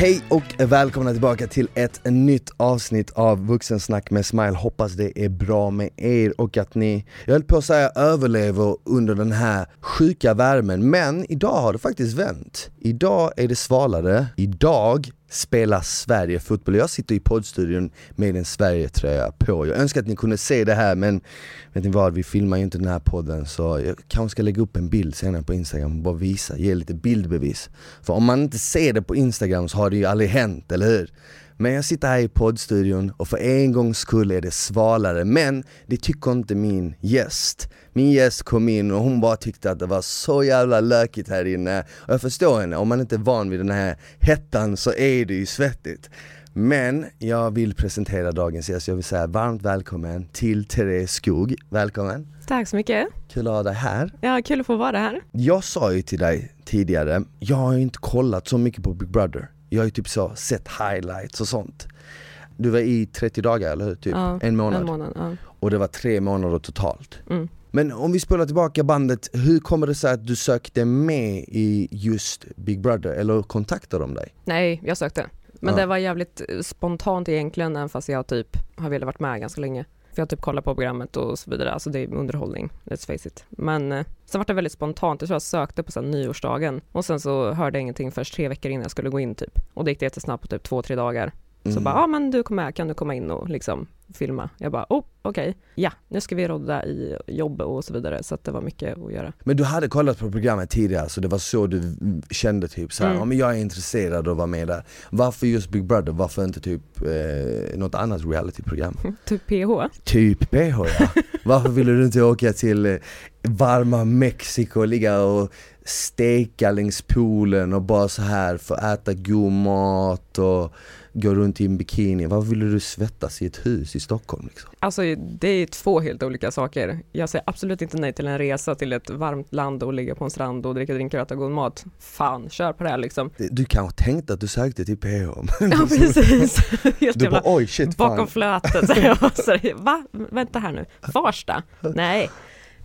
Hej och välkomna tillbaka till ett nytt avsnitt av Vuxensnack med Smile. Hoppas det är bra med er och att ni, jag höll på att säga överlever under den här sjuka värmen, men idag har det faktiskt vänt. Idag är det svalare, idag spelar Sverige fotboll. Jag sitter i poddstudion med en Sverige-tröja på. Jag önskar att ni kunde se det här men vet ni vad, vi filmar ju inte den här podden så jag kanske ska lägga upp en bild senare på Instagram och bara visa, ge lite bildbevis. För om man inte ser det på Instagram så har det ju aldrig hänt, eller hur? Men jag sitter här i poddstudion och för en gångs skull är det svalare, men det tycker inte min gäst. Min gäst kom in och hon bara tyckte att det var så jävla lökigt här inne. Och jag förstår henne, om man inte är van vid den här hettan så är det ju svettigt. Men jag vill presentera dagens gäst, jag vill säga varmt välkommen till Therese Skog. Välkommen! Tack så mycket! Kul att ha dig här. Ja, kul att få vara här. Jag sa ju till dig tidigare, jag har ju inte kollat så mycket på Big Brother. Jag har ju typ så sett highlights och sånt. Du var i 30 dagar eller hur? Typ Ja, en månad. En månad ja. Och det var tre månader totalt. Mm. Men om vi spolar tillbaka bandet, hur kommer det sig att du sökte med i just Big Brother? Eller kontaktade de dig? Nej, jag sökte. Men Ja. det var jävligt spontant egentligen, även fast jag typ har velat varit med ganska länge. För jag typ kollar på programmet och så vidare, alltså det är underhållning, let's face it. Men eh, sen var det väldigt spontant, jag tror jag sökte på sen nyårsdagen och sen så hörde jag ingenting först tre veckor innan jag skulle gå in typ. Och det gick det jättesnabbt på typ två, tre dagar. Så Mm. bara, ja ah, men du kommer med, kan du komma in och liksom filma? Jag bara, oh okej, ja, nu ska vi rodda i jobb och så vidare, så att det var mycket att göra. Men du hade kollat på programmet tidigare så det var så du kände typ såhär, Mm. ja men jag är intresserad av att vara med där. Varför just Big Brother? Varför inte typ eh, något annat realityprogram? Typ PH. Typ PH ja. Varför ville du inte åka till eh, varma Mexiko och ligga och steka längs poolen och bara så här få äta god mat och gå runt i en bikini? Varför ville du svettas i ett hus i Stockholm liksom? Alltså det är två helt olika saker. Jag säger absolut inte nej till en resa till ett varmt land och ligga på en strand och dricka drinkar och äta god mat. Fan, kör på det här liksom. Du kanske tänkte att du sökte till PH? Ja precis, helt Du jävla bara oj shit bakom fan. flötet. Så jag Va? Vänta här nu, Farsta? Nej.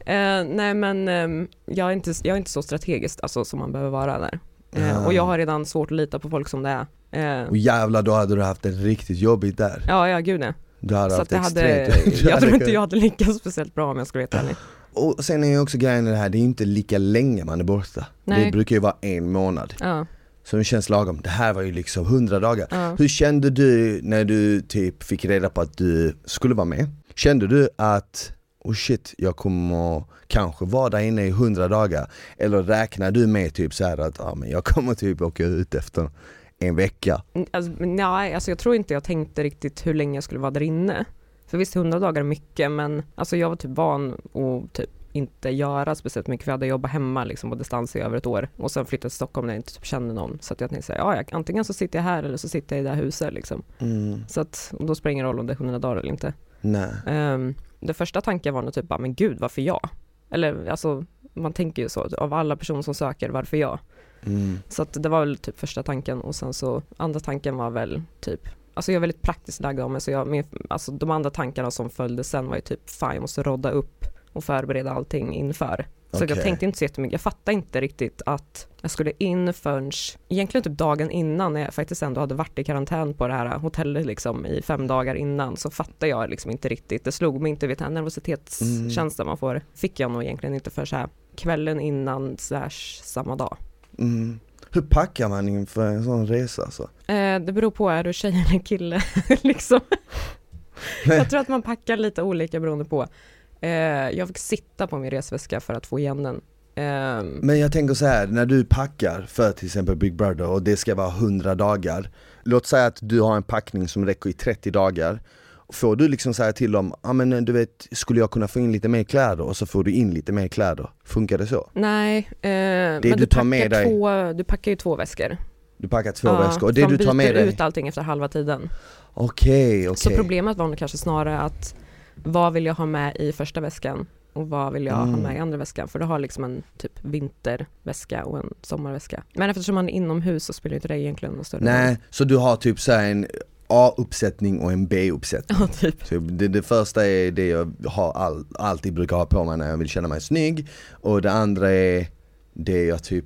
Eh, nej men ehm, jag, är inte, jag är inte så strategiskt alltså, som man behöver vara där. Ah. och jag har redan svårt att lita på folk som det är. Eh, Och jävlar då hade du haft det riktigt jobbigt där. ja, ja gud nej. Du hade Så haft extremt hade, jag tror inte jag hade lyckats speciellt bra om jag skulle vara helt ärlig. Och sen är ju också grejen i det här, det är ju inte lika länge man är borta. Nej. Det brukar ju vara en månad. Ja, Så det känns lagom. Det här var ju liksom 100 dagar. ja. Hur kände du när du typ fick reda på att du skulle vara med? Kände du att oh shit, jag kommer kanske vara där inne i 100 dagar? Eller räknar du med typ så här att ah, men jag kommer typ åka ut efter en vecka? Mm, Alltså, nej, alltså jag tror inte jag tänkte riktigt hur länge jag skulle vara där inne. För visst, 100 dagar är mycket, men alltså jag var typ van att typ inte göra speciellt mycket, för jag hade jobbat hemma liksom på distans i över ett år och sen flyttade till Stockholm när jag inte typ kände någon. Så att jag tänkte ja, jag, antingen så sitter jag här eller så sitter jag i det här huset liksom. Mm, Så att då spelar det ingen roll om det är 100 dagar eller inte. nej. Um, det första tanken var nog typ bara, men gud, varför jag? Eller alltså, man tänker ju så, av alla personer som söker, varför jag? Mm. Så att det var väl typ första tanken och sen så andra tanken var väl typ Alltså jag är väldigt praktiskt lagd av mig så jag, min, alltså de andra tankarna som följde sen var ju typ fan jag måste rodda upp och förbereda allting inför. Så Okej. jag tänkte inte så jättemycket, jag fattade inte riktigt att jag skulle in förrän egentligen typ dagen innan när jag faktiskt ändå hade varit i karantän på det här hotellet liksom i fem dagar innan så fattade jag liksom inte riktigt, det slog mig inte, vet den nervositetskänslan man får fick jag nog egentligen inte för så här kvällen innan slash samma dag. Mm. Hur packar man inför en sån resa alltså? Eh, det beror på, är du tjej eller kille? liksom. Jag tror att man packar lite olika beroende på. Eh, jag fick sitta på min resväska för att få igen den. Eh, Men jag tänker så här, när du packar för till exempel Big Brother och det ska vara 100 dagar Låt säga att du har en packning som räcker i 30 dagar Får du liksom säga till dem, ja men du vet, skulle jag kunna få in lite mer kläder? Och så får du in lite mer kläder. Funkar det så? Nej, eh, men du du, tar packar med dig- två, du packar ju två väskor. Du packar två Ja, väskor, och det de du tar med byter dig? ut allting efter halva tiden. Okej, Så okej. problemet var nog kanske snarare att vad vill jag ha med i första väskan och vad vill jag ha Mm. med i andra väskan? För du har liksom en typ vinterväska och en sommarväska. Men eftersom man är inomhus så spelar inte det egentligen någon större roll. Nej, så du har typ så här en A-uppsättning och en B-uppsättning? Ja, typ. Typ, det, det första är det jag har all, alltid brukar ha på mig när jag vill känna mig snygg och det andra är det jag typ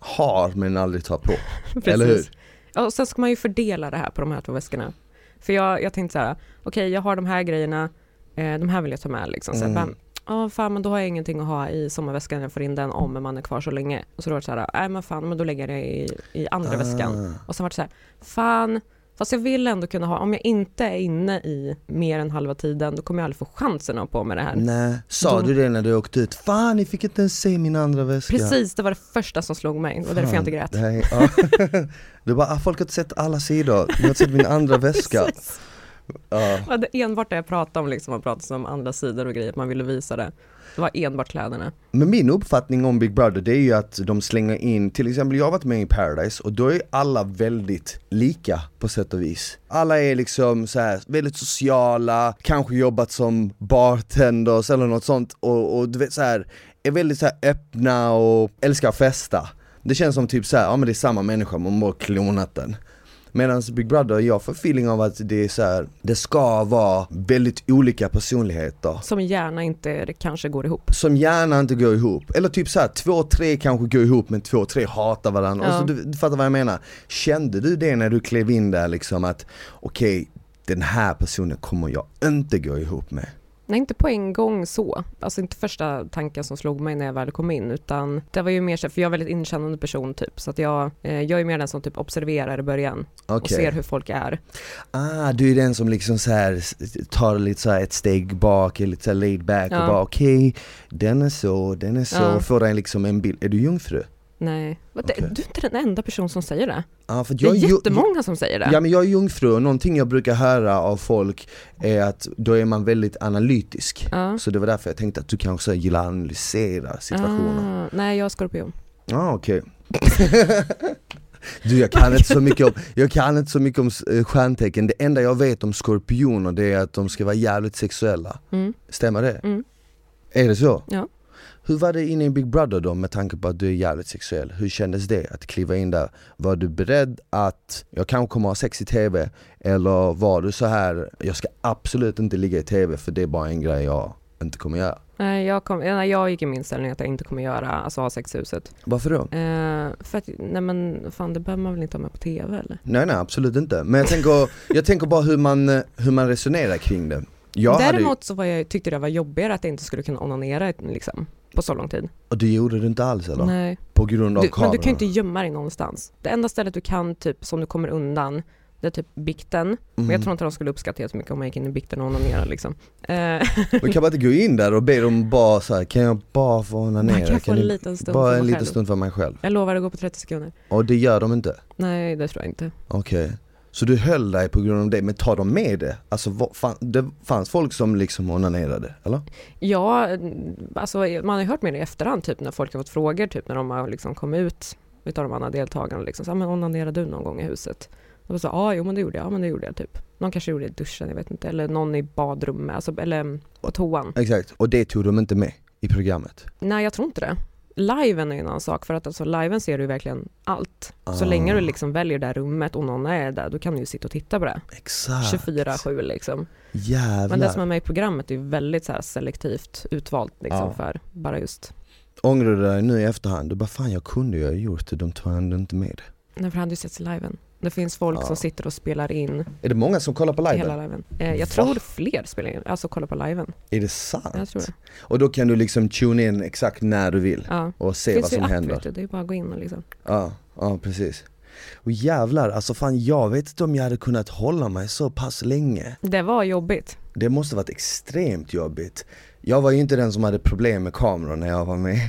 har men aldrig tar på. Eller hur? Ja, och sen ska man ju fördela det här på de här två väskorna. För jag, jag tänkte så här, okej jag har de här grejerna, eh, de här vill jag ta med liksom. Så Mm. bara, Ja fan men då har jag ingenting att ha i sommarväskan, jag får in den om man är kvar så länge. Och så då var det så här, nej men fan men då lägger jag det i, i andra väskan. Ah. Och sen var det så här, fan, fast jag vill ändå kunna ha, om jag inte är inne i mer än halva tiden, då kommer jag aldrig få chansen att ha på mig det här. Nej, sa Då- du det när du åkte ut? Fan ni fick inte ens se min andra väska. Precis, det var det första som slog mig. Det var därför jag inte grät. Är, ja. Du bara, ah, folk har inte sett alla sidor, de har inte sett min andra väska. Precis. Ja. Det enbart det jag pratade om, liksom, man pratade om andra sidor och grejer, man ville visa det. Det var enbart kläderna. Men min uppfattning om Big Brother det är ju att de slänger in, till exempel jag har varit med i Paradise och då är alla väldigt lika på sätt och vis. Alla är liksom så här väldigt sociala, kanske jobbat som bartenders eller något sånt och, och du vet så här är väldigt så här öppna och älskar att festa. Det känns som typ så här, ja men det är samma människa, man bara klonat den. Medan Big Brother, jag får feeling av att det är så här, det ska vara väldigt olika personligheter Som gärna inte kanske går ihop. som gärna inte går ihop. Eller typ så här, två, tre kanske går ihop men två, tre hatar varandra. Ja. Och så, du, du fattar vad jag menar. Kände du det när du klev in där liksom att okej, den här personen kommer jag inte gå ihop med? Nej, inte på en gång så. Alltså inte första tanken som slog mig när jag väl kom in, utan det var ju mer så, för jag är en väldigt inkännande person typ, så att jag, eh, jag är mer den som typ observerar i början och Okej. ser hur folk är. Ah, du är den som liksom så här tar lite så ett steg bak, är lite så laid back Ja. och bara okej, den är så, den är så, Ja. får dig liksom en bild. Är du jungfru? Nej, Okej. du är inte den enda person som säger det. Ja, för att Det är jag ju- jättemånga som säger det. Ja men jag är jungfru och någonting jag brukar höra av folk är att då är man väldigt analytisk. Ja. Så det var därför jag tänkte att du kanske gillar att analysera situationer. Ah, nej, jag är skorpion. Ja ah, okej. du jag kan inte så mycket om, jag kan inte så mycket om eh, stjärntecken, det enda jag vet om skorpioner det är att de ska vara jävligt sexuella. Mm. Stämmer det? Mm. Är det så? Ja. Hur var det inne i Big Brother då med tanke på att du är jävligt sexuell? Hur kändes det att kliva in där? Var du beredd att, jag kanske kommer ha sex i TV? Eller var du så här, jag ska absolut inte ligga i TV för det är bara en grej jag inte kommer göra? Nej, jag, kom, nej, jag gick i min ställning att jag inte kommer göra, alltså ha sex i huset. Varför då? Eh, för att, nej men fan det behöver man väl inte ha med på TV eller? Nej nej absolut inte, men jag tänker, jag tänker bara hur man, hur man resonerar kring det. Jag Däremot så var jag, tyckte det var jobbigare att jag inte skulle kunna onanera liksom, på så lång tid. och du gjorde det inte alls eller? Nej. På grund av Du, men kameran? du kan ju inte gömma dig någonstans. Det enda stället du kan, typ som du kommer undan, det är typ bikten. Men Mm. jag tror inte de skulle uppskatta det så mycket om jag gick in i bikten och onanerade liksom. Eh, Men kan man inte gå in där och be dem bara så här, kan jag bara få onanera? man kan få en liten stund Bara en liten stund för mig själv. Jag lovar att gå på 30 sekunder. Och det gör de inte? Nej, det tror jag inte. Okej. Så du höll dig på grund av det, men tar de med det? Alltså det fanns folk som liksom onanerade, eller? Ja, alltså man har ju hört med det i efterhand typ när folk har fått frågor typ när de har liksom kommit ut utav de andra deltagarna liksom så, "Ah, men onanerade du någon gång i huset? Då sa ja, jo men det gjorde jag, ja men det gjorde jag typ. Någon kanske gjorde det i duschen, jag vet inte, eller någon i badrummet, alltså, eller på toan. Exakt, och det tog de inte med i programmet? Nej, jag tror inte det. Liven är en annan sak, för att alltså liven ser du verkligen allt. Så Ah. länge du liksom väljer det här rummet och någon är där, då kan du ju sitta och titta på det. Exakt 24-7 liksom. Jävlar Men det som är med i programmet är ju väldigt så selektivt utvalt liksom Ja. för bara just Ångrar du dig nu i efterhand? Du bara fan jag kunde ju ha gjort det, de tog ändå inte med det Nej, för det hade ju setts i liven. Det finns folk Ja. som sitter och spelar in Är det många som kollar på liven? Eh, jag Va? tror fler spelar in, alltså kollar på liven. Är det sant? Jag tror det. Och då kan du liksom tune in exakt när du vill Ja. och se Finns vad som app, händer vet du. Det är bara att gå in och liksom. Ja, ja precis Och jävlar, alltså fan jag vet inte om jag hade kunnat hålla mig så pass länge Det var jobbigt. Det måste varit extremt jobbigt. Jag var ju inte den som hade problem med kameror när jag var med.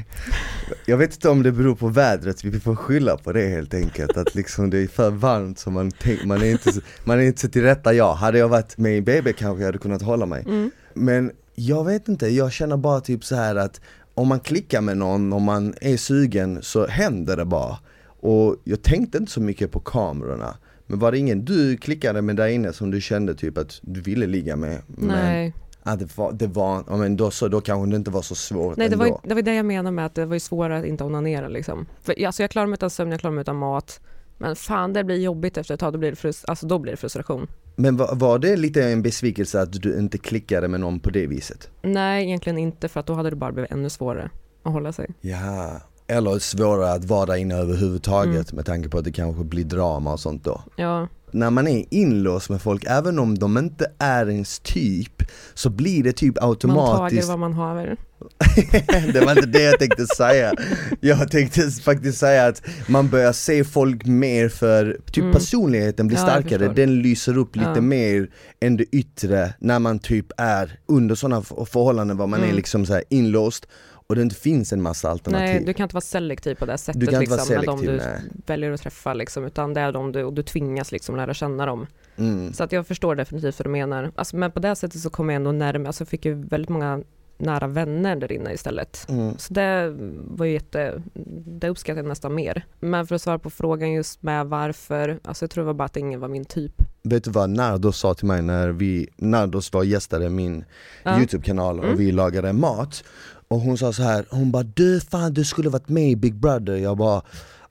Jag vet inte om det beror på vädret, vi får skylla på det helt enkelt. Att liksom det är för varmt så man, tänk, man, är inte, man är inte till rätta jag. Hade jag varit med i BB kanske jag hade kunnat hålla mig. Mm. Men jag vet inte, jag känner bara typ så här att om man klickar med någon, om man är sugen så händer det bara. Och jag tänkte inte så mycket på kamerorna. Men var det ingen du klickade med där inne som du kände typ att du ville ligga med? Men, Nej, Ja, det var, det var ja, men då, så, då kanske det inte var så svårt Nej det, ändå. var, det var det jag menade med att det var ju svårare att inte onanera liksom. För, alltså jag klarar mig utan sömn, jag klarar mig utan mat. Men fan det blir jobbigt efter ett tag, då blir det, frus- alltså, då blir det frustration. Men var, var det lite en besvikelse att du inte klickade med någon på det viset? Nej egentligen inte för att då hade det bara blivit ännu svårare att hålla sig. Ja, eller svårare att vara där inne överhuvudtaget Mm. med tanke på att det kanske blir drama och sånt då. Ja, När man är inlåst med folk, även om de inte är ens typ, så blir det typ man tager automatiskt vad man haver. det var inte det jag tänkte säga. Jag tänkte faktiskt säga att man börjar se folk mer för, typ Mm. personligheten blir Ja, starkare, den lyser upp lite Ja. mer än det yttre när man typ är under sådana förhållanden var man är Mm. liksom så inlåst och det inte finns en massa alternativ. Nej du kan inte vara selektiv på det sättet Du kan inte liksom, vara med de selektiv, du nej. väljer att träffa liksom, utan det är de du, och du tvingas liksom lära känna dem. Mm. Så att jag förstår definitivt vad du menar. Alltså, men på det sättet så kom jag ändå närmare, alltså fick ju väldigt många nära vänner där inne istället. Mm. Så det var ju jätte, det uppskattar jag nästan mer. Men för att svara på frågan just med varför, alltså jag tror det var bara att ingen var min typ. Vet du vad Nardos sa till mig när vi, Nardos var gästade min Ja. Youtube-kanal och Mm. vi lagade mat och hon sa så här, hon bara du fan du skulle varit med i Big Brother Jag bara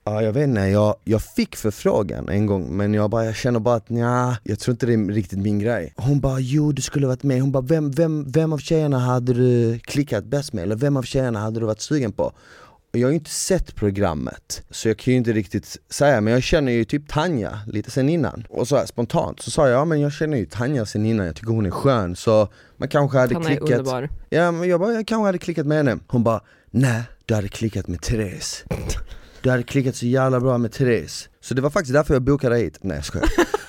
Ja jag vet inte, jag, jag fick förfrågan en gång men jag bara jag känner bara att nja, jag tror inte det är riktigt min grej Hon bara jo du skulle varit med, hon bara vem, vem, vem av tjejerna hade du klickat bäst med? Eller vem av tjejerna hade du varit sugen på? Jag har ju inte sett programmet, så jag kan ju inte riktigt säga, men jag känner ju typ Tanja lite sen innan. Och så här, spontant så sa jag, ja men jag känner ju Tanja sen innan, jag tycker hon är skön, så man kanske hade är klickat underbar. Ja men jag bara, jag kanske hade klickat med henne Hon bara, nej du hade klickat med Therese Du hade klickat så jävla bra med Therese Så det var faktiskt därför jag bokade hit, nej jag skojar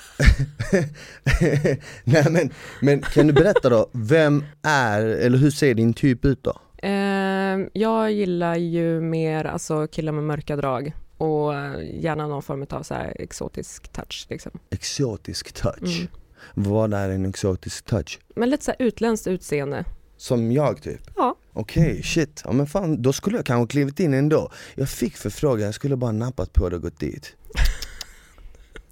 Nej men, men kan du berätta då, vem är, eller hur ser din typ ut då? Ehm, jag gillar ju mer alltså, killar med mörka drag och eh, gärna någon form av så här exotisk touch. Liksom. Exotisk touch Mm. Vad är en exotisk touch? Men lite så här utländskt utseende. Som jag typ? Ja. Okej, shit. Ja men fan, då skulle jag kanske klivit in ändå. Jag fick förfrågan, jag skulle bara nappat på det och gått dit.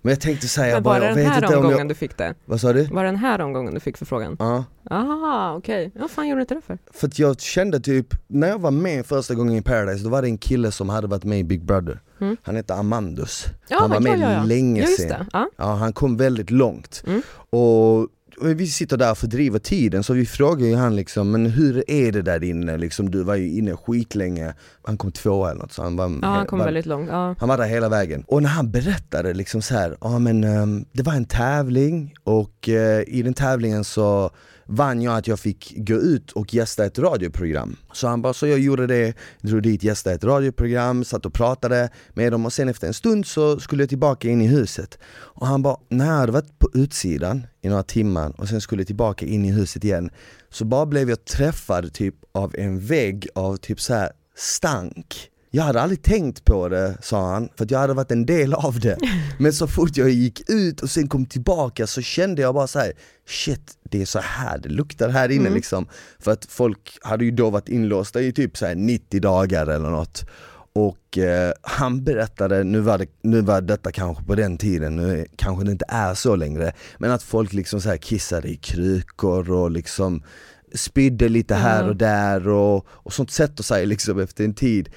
Men jag tänkte säga, jag Men bara, jag den här omgången jag... du fick det? Vad sa du? Var den här omgången du fick förfrågan? Ja. Ah, okej. Vad fan gjorde du inte det för? För att jag kände typ, när jag var med första gången i Paradise, då var det en kille som hade varit med i Big Brother. Mm. Han hette Amandus. Ja, Han var med ja, ja, länge det. Ja. Han kom väldigt långt. Mm. Och vi sitter där och fördriver tiden, så vi frågar ju han liksom, men hur är det där inne? Liksom, du var ju inne skitlänge. Han kom tvåa eller något, så han var, ja, han kom var, väldigt långt. Ja. han var där hela vägen. Och när han berättade liksom så här, ja men ehm, det var en tävling och eh, i den tävlingen så vann jag att jag fick gå ut och gästa ett radioprogram. Så han bara, så jag gjorde det, drog dit, gästade ett radioprogram, satt och pratade med dem och sen efter en stund så skulle jag tillbaka in i huset. Och han bara, när jag hade varit på utsidan i några timmar och sen skulle tillbaka in i huset igen så bara blev jag träffad typ av en vägg av typ så här stank. Jag hade aldrig tänkt på det, sa han, för jag hade varit en del av det. Men så fort jag gick ut och sen kom tillbaka så kände jag bara så här: shit, det är så här det luktar här inne Mm. liksom. För att folk hade ju då varit inlåsta i typ så här 90 dagar eller något. Och eh, han berättade, nu var, det, nu var detta kanske på den tiden, nu kanske det inte är så längre, men att folk liksom så här kissade i krukor och liksom spydde lite här och där och, och sånt sätter sig liksom efter en tid.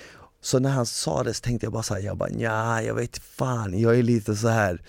Så när han sa det så tänkte jag bara såhär, jag bara nja, jag vet fan, jag är lite så här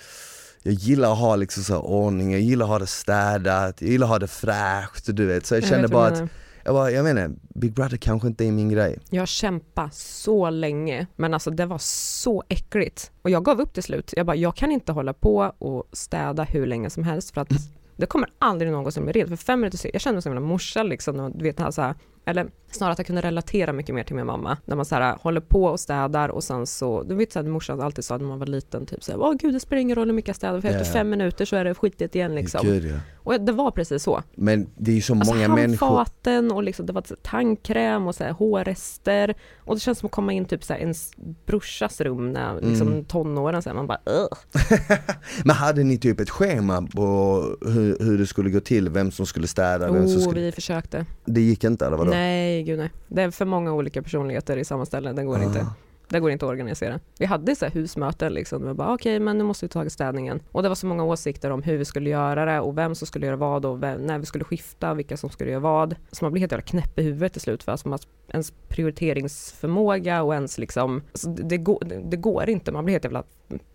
jag gillar att ha liksom så här ordning, jag gillar att ha det städat, jag gillar att ha det fräscht, du vet. Så jag, Jag kände bara att, jag, bara, jag menar, Big Brother kanske inte är min grej. Jag kämpade så länge, men alltså det var så äckligt. Och jag gav upp till slut. Jag bara, jag kan inte hålla på och städa hur länge som helst för att det kommer aldrig någonsin bli rent. För fem minuter sen, jag kände mig som en morsa liksom, och du vet, så här, eller snarare att jag kunde relatera mycket mer till min mamma. När man så här håller på och städar och sen så, du vet så här, morsan alltid sa när man var liten, typ så här, åh gud det spelar ingen roll hur mycket jag städar, för efter Ja. fem minuter så är det skitigt igen liksom. Gud, ja. Och det var precis så. Men det är ju så Alltså många människor handfaten och liksom, det var tandkräm och så här, hårrester. Och det känns som att komma in typ så här, ens brorsas rum när liksom Mm. tonåren, så här, man bara. Men hade ni typ ett schema på hur, hur det skulle gå till, vem som skulle städa, vem som Oh, skulle... vi försökte. Det gick inte eller vadå? Nej, gud nej. Det är för många olika personligheter i samma ställe, det går inte. Ah. Det går inte att organisera. Vi hade så här husmöten liksom, vi bara okej men nu måste vi ta städningen. Och det var så många åsikter om hur vi skulle göra det och vem som skulle göra vad och vem, när vi skulle skifta, vilka som skulle göra vad. Så man blir helt jävla knäpp i huvudet till slut för alltså man, ens prioriteringsförmåga och ens liksom, alltså det, går, det, går inte, man blir helt jävla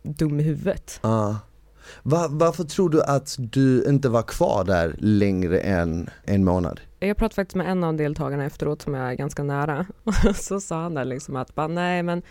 dum i huvudet. Ja. Var, varför tror du att du inte var kvar där längre än en månad? Jag pratade faktiskt med en av deltagarna efteråt som jag är ganska nära och så sa han där liksom att bara, nej men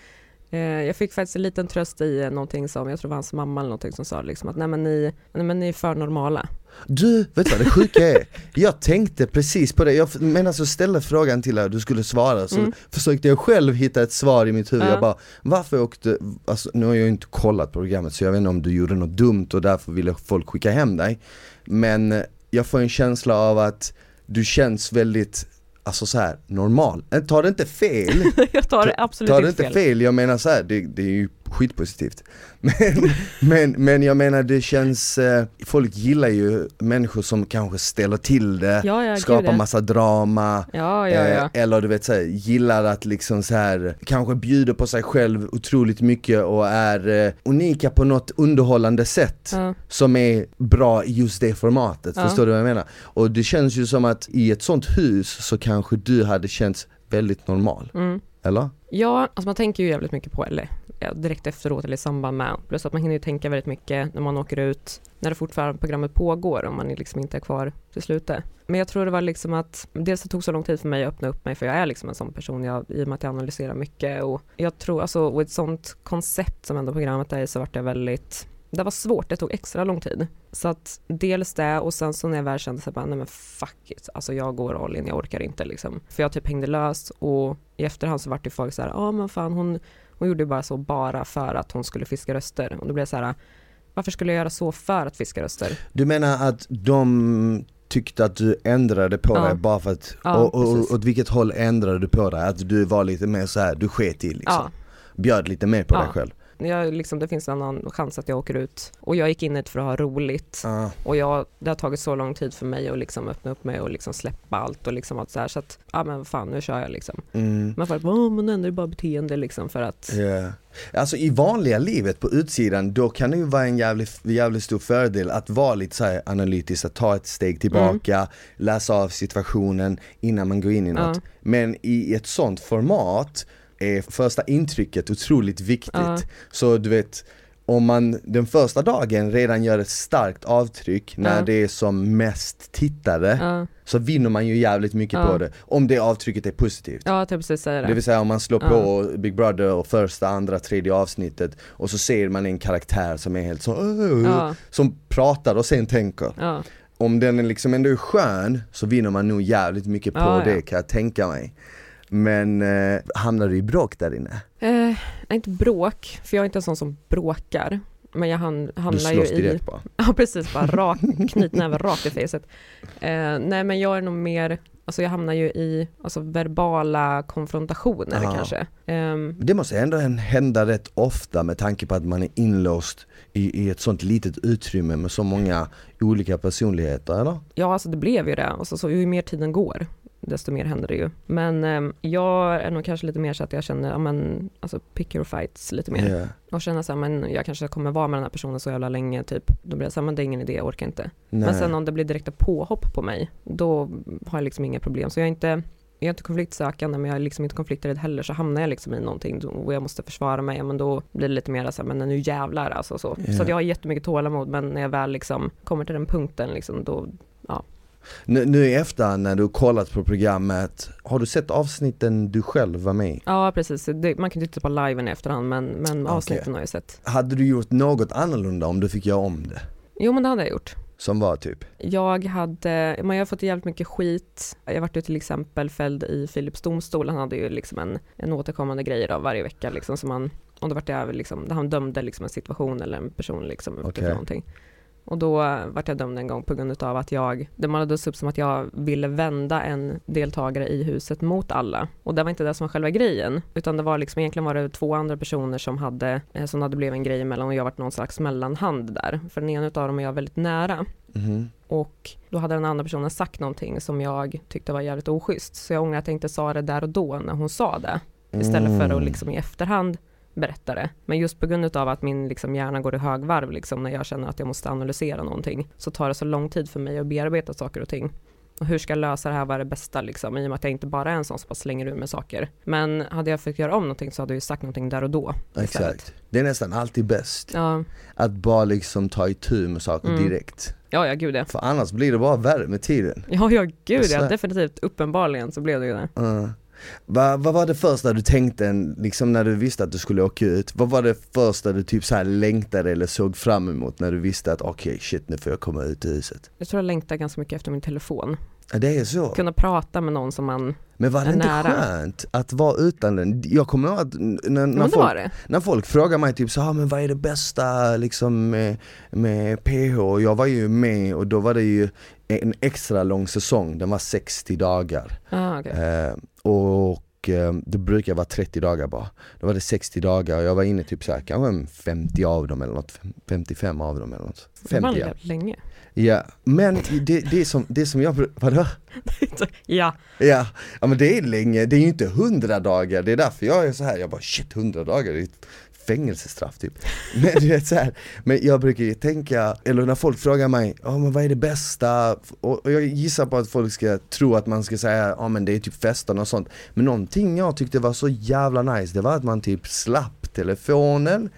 jag fick faktiskt en liten tröst i eh, någonting som, jag tror det var hans mamma eller någonting som sa liksom att nej men ni, nej, men ni är för normala. Du, vet du vad det sjuka är? Jag tänkte precis på det, jag menar så ställde frågan till dig och du skulle svara så Mm. försökte jag själv hitta ett svar i mitt huvud, Ja. jag bara Varför åkte, alltså nu har jag ju inte kollat programmet så jag vet inte om du gjorde något dumt och därför ville folk skicka hem dig Men eh, jag får en känsla av att du känns väldigt, alltså så här normal, Eh, ta det inte fel. Jag tar det absolut Ta det inte inte fel. fel, jag menar så här, det, det är ju skitpositivt men, men, men jag menar det känns, eh, folk gillar ju människor som kanske ställer till det, Ja, ja, skapar ja. massa drama Ja. Eh, eller du vet så här, gillar att liksom så här kanske bjuder på sig själv otroligt mycket och är eh, unika på något underhållande sätt som är bra i just det formatet, förstår du vad jag menar? Och det känns ju som att i ett sånt hus så kanske du hade känts väldigt normal, Mm. eller? Ja, alltså man tänker ju jävligt mycket på, ja, direkt efteråt eller i samband med. Plus att man hinner ju tänka väldigt mycket när man åker ut, när det fortfarande programmet pågår, om man liksom inte är kvar till slutet. Men jag tror det var liksom att, dels det tog så lång tid för mig att öppna upp mig, för jag är liksom en sån person, jag, i och med att jag analyserar mycket och jag tror, alltså, och ett sånt koncept som ändå programmet är så vart jag väldigt det var svårt, det tog extra lång tid. Så att dels det och sen så när jag väl kände så bara, nej men fuck it, alltså jag går all in, jag orkar inte liksom. För jag typ hängde löst och i efterhand så vart det folk så här, ja ah, men fan hon, hon gjorde bara så bara för att hon skulle fiska röster. Och då blev jag så här, varför skulle jag göra så för att fiska röster? Du menar att de tyckte att du ändrade på Ja. dig bara för att, Ja, och, och, och åt vilket håll ändrade du på dig? Att du var lite mer så här, du sket i liksom? Ja, Bjöd lite mer på Ja. dig själv? Jag, liksom, det finns en annan chans att jag åker ut. Och jag gick in dit för att ha roligt. Ja. Och jag, det har tagit så lång tid för mig att liksom öppna upp mig och liksom släppa allt och liksom allt så här. Så att, ja men fan nu kör jag liksom. Mm. Men folk bara, "Åh, men ändrar bara beteende liksom för att, Ja. Alltså i vanliga livet på utsidan, då kan det ju vara en jävligt, jävligt stor fördel att vara lite så analytisk, att ta ett steg tillbaka, läsa av situationen innan man går in i något. Ja. Men i ett sånt format är första intrycket otroligt viktigt. Ja. Så du vet, om man den första dagen redan gör ett starkt avtryck när Ja. det är som mest tittare, ja, så vinner man ju jävligt mycket Ja. på det. Om det avtrycket är positivt. ja jag precis säga Det det. vill säga om man slår på Big Brother och första, andra, tredje avsnittet och så ser man en karaktär som är helt så som pratar och sen tänker. Om den är liksom ändå är skön så vinner man nog jävligt mycket på det kan jag tänka mig. Men eh, hamnar du i bråk där inne? eh, inte bråk, för jag är inte en sån som bråkar. Men jag ham- Du hamnar ju slåss i, direkt bara? ja precis, bara rak, knytnäven rakt i facet. Eh, nej men jag är nog mer, alltså jag hamnar ju i alltså, verbala konfrontationer Ja. kanske. Ehm, Det måste ändå hända rätt ofta med tanke på att man är inlåst i, i ett sånt litet utrymme med så många olika personligheter eller? Ja, alltså det blev ju det. Och så, så ju mer tiden går, desto mer händer det ju. Men eh, jag är nog kanske lite mer så att jag känner, ja men, alltså pick your fights lite mer. Ja. Och känner så här, men jag kanske kommer vara med den här personen så jävla länge, typ. Då blir det så här, men det är ingen idé, jag orkar inte. Nej. Men sen om det blir direkta påhopp på mig, då har jag liksom inga problem. Så jag är inte, jag är inte konfliktsökande, men jag är liksom inte konflikträdd heller. Så hamnar jag liksom i någonting och jag måste försvara mig, men då blir det lite mer så här, men nu jävlar alltså så. Ja. Så jag har jättemycket tålamod, men när jag väl liksom kommer till den punkten, liksom, då Nu, nu i efterhand när du har kollat på programmet, har du sett avsnitten du själv var med i? Ja precis, det, man kan ju titta på liven i efterhand men, men Okej. avsnitten har jag sett. Hade du gjort något annorlunda om du fick göra om det? Jo men det hade jag gjort. Som var typ? Jag hade, jag har fått jävligt mycket skit. Jag vart ju till exempel fälld i Philips domstol. Han hade ju liksom en, en återkommande grej då varje vecka liksom som han, och då vart jag liksom, han dömde liksom en situation eller en person liksom Okej. någonting. Och då vart jag dömd en gång på grund av att jag, det målades upp som att jag ville vända en deltagare i huset mot alla. Och det var inte det som var själva grejen, utan det var liksom egentligen var det två andra personer som hade, eh, som hade blivit en grej emellan och jag vart någon slags mellanhand där. För den ena av dem är jag väldigt nära. Mhm. Och då hade den andra personen sagt någonting som jag tyckte var jävligt oschysst. Så jag ångrar att jag inte sa det där och då när hon sa det. Istället för att Mm. liksom i efterhand berätta det. Men just på grund av att min liksom hjärna går i högvarv liksom när jag känner att jag måste analysera någonting så tar det så lång tid för mig att bearbeta saker och ting. Och hur ska jag lösa det här, vad är det bästa liksom, i och med att jag inte bara är en sån som bara slänger ur med saker. Men hade jag fått göra om någonting så hade jag ju sagt någonting där och då. Exakt. Det är nästan alltid bäst. Ja, Att bara liksom ta itu med saker Mm. direkt. ja, ja gud ja. För annars blir det bara värre med tiden. Ja, ja gud ja, definitivt. Uppenbarligen så blev det ju det. Uh. Vad vad var det första du tänkte liksom när du visste att du skulle åka ut? Vad var det första du typ så här längtade eller såg fram emot när du visste att okej shit nu får jag komma ut ur huset? Jag tror jag längtade ganska mycket efter min telefon. Ja, Det är så? Kunna prata med någon som man, Men var det inte nära. skönt att vara utan den? Jag kommer ihåg att när, när, det folk, var det. när folk frågar mig typ så ah, men vad är det bästa liksom med, med PH? Och Jag var ju med och då var det ju en extra lång säsong, den var 60 dagar. Ah, okay. Eh, och eh, det brukar vara 30 dagar bara. Då var det 60 dagar och jag var inne typ så här, kanske en 50 av dem eller något, 55 av dem eller något. Det var 50 ja. jävligt länge. Ja. Men det, det, som, det som jag, vadå? ja, Ja, ja men det är länge, det är ju inte 100 dagar, det är därför jag är så här. jag bara shit 100 dagar, det är ett fängelsestraff typ. Men du vet så här, men jag brukar ju tänka, eller när folk frågar mig, ja men vad är det bästa? Och och jag gissar på att folk ska tro att man ska säga, ja men det är typ festen och sånt. Men någonting jag tyckte var så jävla nice, det var att man typ slapp telefonen,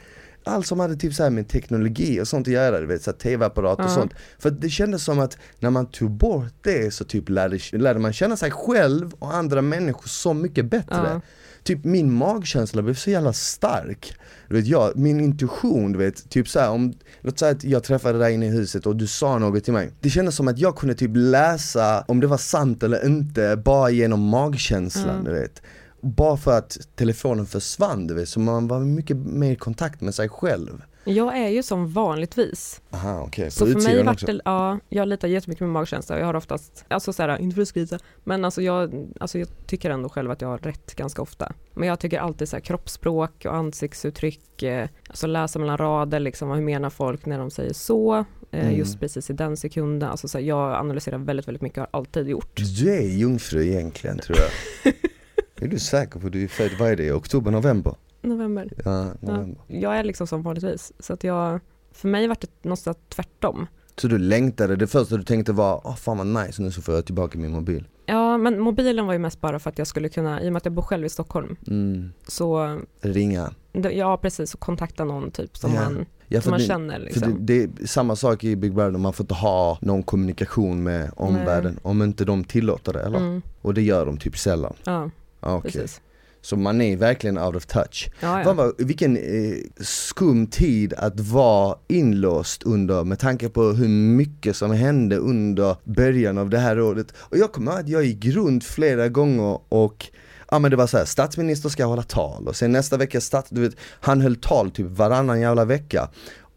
allt som hade typ så här med teknologi och sånt att göra, du vet så här tv-apparat och Ja. sånt. För det kändes som att när man tog bort det så typ lärde, lärde man känna sig själv och andra människor så mycket bättre. Ja. Typ min magkänsla blev så jävla stark. Du vet jag, min intuition du vet, typ såhär om, låt säga att jag träffade dig inne i huset och du sa något till mig. Det kändes som att jag kunde typ läsa om det var sant eller inte bara genom magkänslan Mm. du vet. Bara för att telefonen försvann du vet, så man var mycket mer i kontakt med sig själv. jag är ju som vanligtvis. Aha okej, Så på för mig vart det, ja, jag litar jättemycket med magkänsla och jag har oftast, alltså såhär, inte för att skryta, men alltså jag, alltså jag tycker ändå själv att jag har rätt ganska ofta. Men jag tycker alltid såhär kroppsspråk och ansiktsuttryck, eh, alltså läsa mellan rader liksom, hur menar folk när de säger så, eh, Mm. just precis i den sekunden, alltså såhär, jag analyserar väldigt, väldigt mycket och har alltid gjort. Du är jungfru egentligen tror jag. är du säker på att du är född, vad är det, oktober, november? November. Ja, Ja, november. jag är liksom som vanligtvis, så att jag, för mig vart det någonstans tvärtom. Så du längtade, det första du tänkte var, åh fan vad nice nu så får jag tillbaka min mobil. Ja, men mobilen var ju mest bara för att jag skulle kunna, i och med att jag bor själv i Stockholm, Mm. så Ringa. ja precis, och kontakta någon typ som Ja. man, Ja, som för man det, känner för liksom. det, det är samma sak i Big Brother, man får inte ha någon kommunikation med omvärlden om inte de tillåter det eller? Mm, Och det gör de typ sällan. ja, Ah, Okej. precis. Så man är verkligen out of touch. Ja, ja. var, vilken eh, skum tid att vara inlåst under med tanke på hur mycket som hände under början av det här året. Och jag kommer ihåg att jag gick runt flera gånger och Ja men det var så här, statsminister ska hålla tal och sen nästa vecka stats, du vet, han höll tal typ varannan jävla vecka.